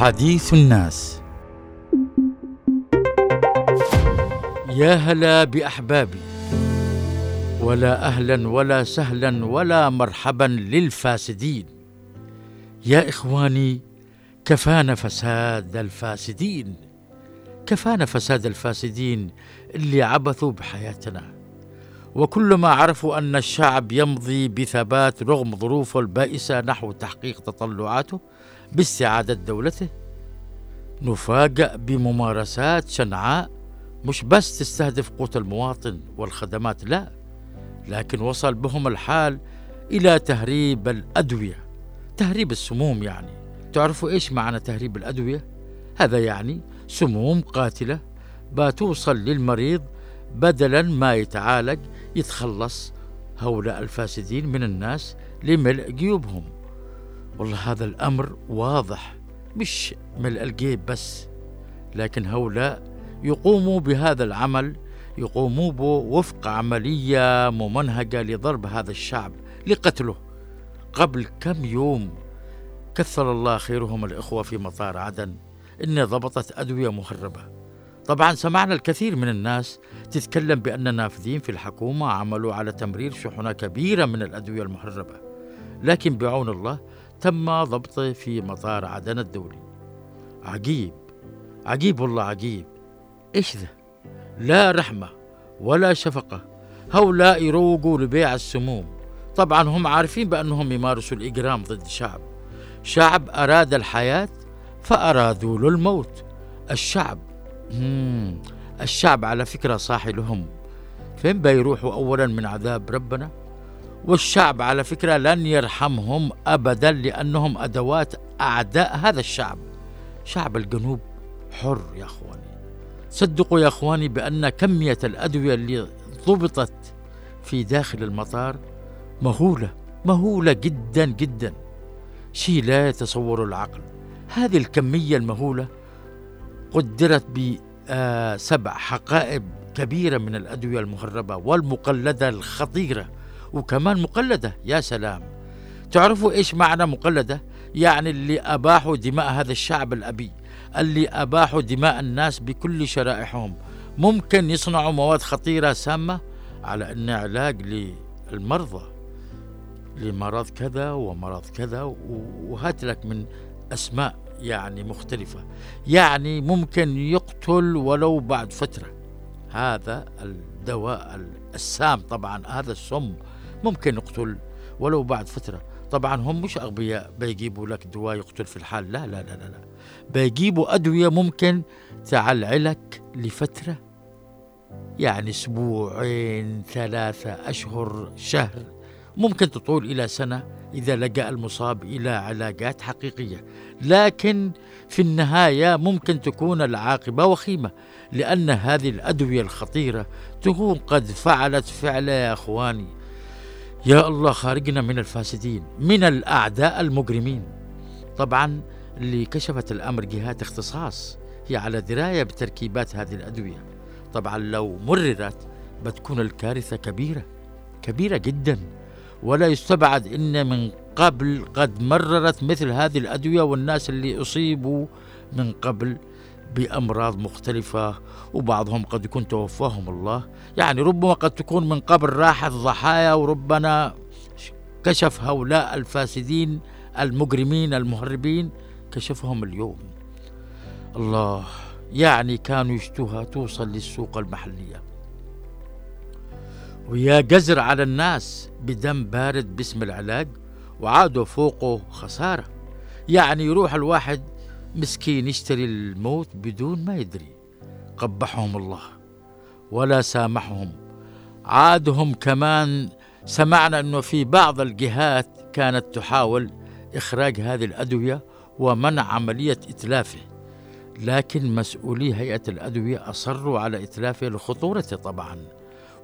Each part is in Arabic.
حديث الناس. يا هلا بأحبابي. ولا أهلا ولا سهلا ولا مرحبا للفاسدين. يا إخواني كفانا فساد الفاسدين. كفانا فساد الفاسدين اللي عبثوا بحياتنا. وكلما عرفوا أن الشعب يمضي بثبات رغم ظروفه البائسة نحو تحقيق تطلعاته باستعاده دولته. نفاجأ بممارسات شنعاء مش بس تستهدف قوت المواطن والخدمات لا لكن وصل بهم الحال إلى تهريب الأدوية. تهريب السموم يعني. تعرفوا إيش معنى تهريب الأدوية؟ هذا يعني سموم قاتلة بتوصل للمريض بدلا ما يتعالج يتخلص هؤلاء الفاسدين من الناس لملء جيوبهم. والله هذا الأمر واضح مش ملء الجيب بس لكن هؤلاء يقوموا بهذا العمل يقوموا به وفق عملية ممنهجة لضرب هذا الشعب لقتله. قبل كم يوم كثر الله خيرهم الإخوة في مطار عدن إن ضبطت أدوية مهربة طبعا سمعنا الكثير من الناس تتكلم بأن النافذين في الحكومة عملوا على تمرير شحنة كبيرة من الأدوية المهربة لكن بعون الله تم ضبطه في مطار عدن الدولي. عجيب عجيب والله عجيب. إيش ذا؟ لا رحمة ولا شفقة. هؤلاء يروقوا لبيع السموم. طبعا هم عارفين بأنهم يمارسوا الإجرام ضد شعب. شعب أراد الحياة فأرادوا له الموت. الشعب. الشعب على فكرة صاحي لهم. فين بيروحوا أولا من عذاب ربنا؟ والشعب على فكرة لن يرحمهم أبدا لأنهم أدوات أعداء هذا الشعب. شعب الجنوب حر يا أخواني. صدقوا يا أخواني بأن كمية الأدوية اللي ضبطت في داخل المطار مهولة مهولة جدا جدا. شيء لا يتصور العقل. هذه الكمية المهولة قدرت بسبع حقائب كبيرة من الأدوية المهربة والمقلدة الخطيرة. وكمان مقلدة يا سلام. تعرفوا إيش معنى مقلدة؟ يعني اللي أباحوا دماء هذا الشعب الأبي اللي أباحوا دماء الناس بكل شرائحهم. ممكن يصنعوا مواد خطيرة سامة على أن علاج للمرضى. لمرض كذا ومرض كذا وهات لك من أسماء يعني مختلفة. يعني ممكن يقتل ولو بعد فترة. هذا الدواء السام طبعا هذا السم. ممكن يقتل ولو بعد فترة. طبعا هم مش أغبياء بيجيبوا لك دواء يقتل في الحال. لا لا لا لا, لا. بيجيبوا أدوية ممكن تعلعلك لفترة يعني أسبوعين ثلاثة أشهر شهر. ممكن تطول إلى سنة إذا لجأ المصاب إلى علاجات حقيقية. لكن في النهاية ممكن تكون العاقبة وخيمة لأن هذه الأدوية الخطيرة تكون قد فعلت فعلا يا أخواني. يا الله خارجنا من الفاسدين من الأعداء المجرمين. طبعا اللي كشفت الأمر جهات اختصاص هي على دراية بتركيبات هذه الأدوية. طبعا لو مررت بتكون الكارثة كبيرة كبيرة جدا. ولا يستبعد إن من قبل قد مررت مثل هذه الأدوية والناس اللي أصيبوا من قبل بأمراض مختلفة وبعضهم قد يكون توفاهم الله. يعني ربما قد تكون من قبل راحت ضحايا وربنا كشف هؤلاء الفاسدين المجرمين المهربين كشفهم اليوم. الله يعني كانوا يشتوها توصل للسوق المحلية. ويا جزر على الناس بدم بارد باسم العلاج وعادوا فوقه خسارة. يعني يروح الواحد مسكين يشتري الموت بدون ما يدري. قبحهم الله ولا سامحهم. عادهم كمان سمعنا إنه في بعض الجهات كانت تحاول إخراج هذه الأدوية ومنع عملية إتلافه. لكن مسؤولي هيئة الأدوية أصروا على إتلافه لخطورته طبعا.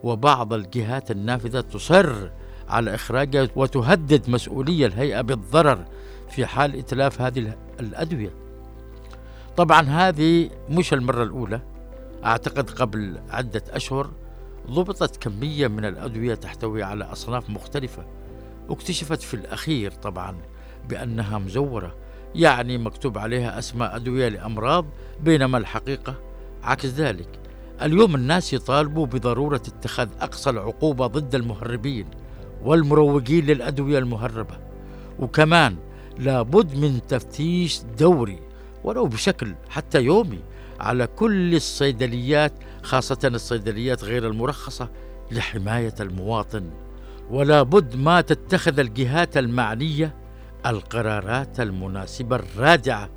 وبعض الجهات النافذة تصر على إخراجها وتهدد مسؤولية الهيئة بالضرر في حال إتلاف هذه الأدوية. طبعا هذه مش المرة الأولى. أعتقد قبل عدة أشهر ضبطت كمية من الأدوية تحتوي على أصناف مختلفة واكتشفت في الأخير طبعا بأنها مزورة يعني مكتوب عليها أسماء أدوية لأمراض بينما الحقيقة عكس ذلك. اليوم الناس يطالبوا بضرورة اتخاذ أقصى العقوبة ضد المهربين والمروجين للأدوية المهربة. وكمان لابد من تفتيش دوري ولو بشكل حتى يومي على كل الصيدليات خاصة الصيدليات غير المرخصة لحماية المواطن ولا بد ما تتخذ الجهات المعنية القرارات المناسبة الرادعة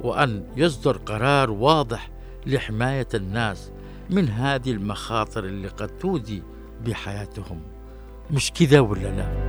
وأن يصدر قرار واضح لحماية الناس من هذه المخاطر اللي قد تودي بحياتهم مش كذا ولا لا؟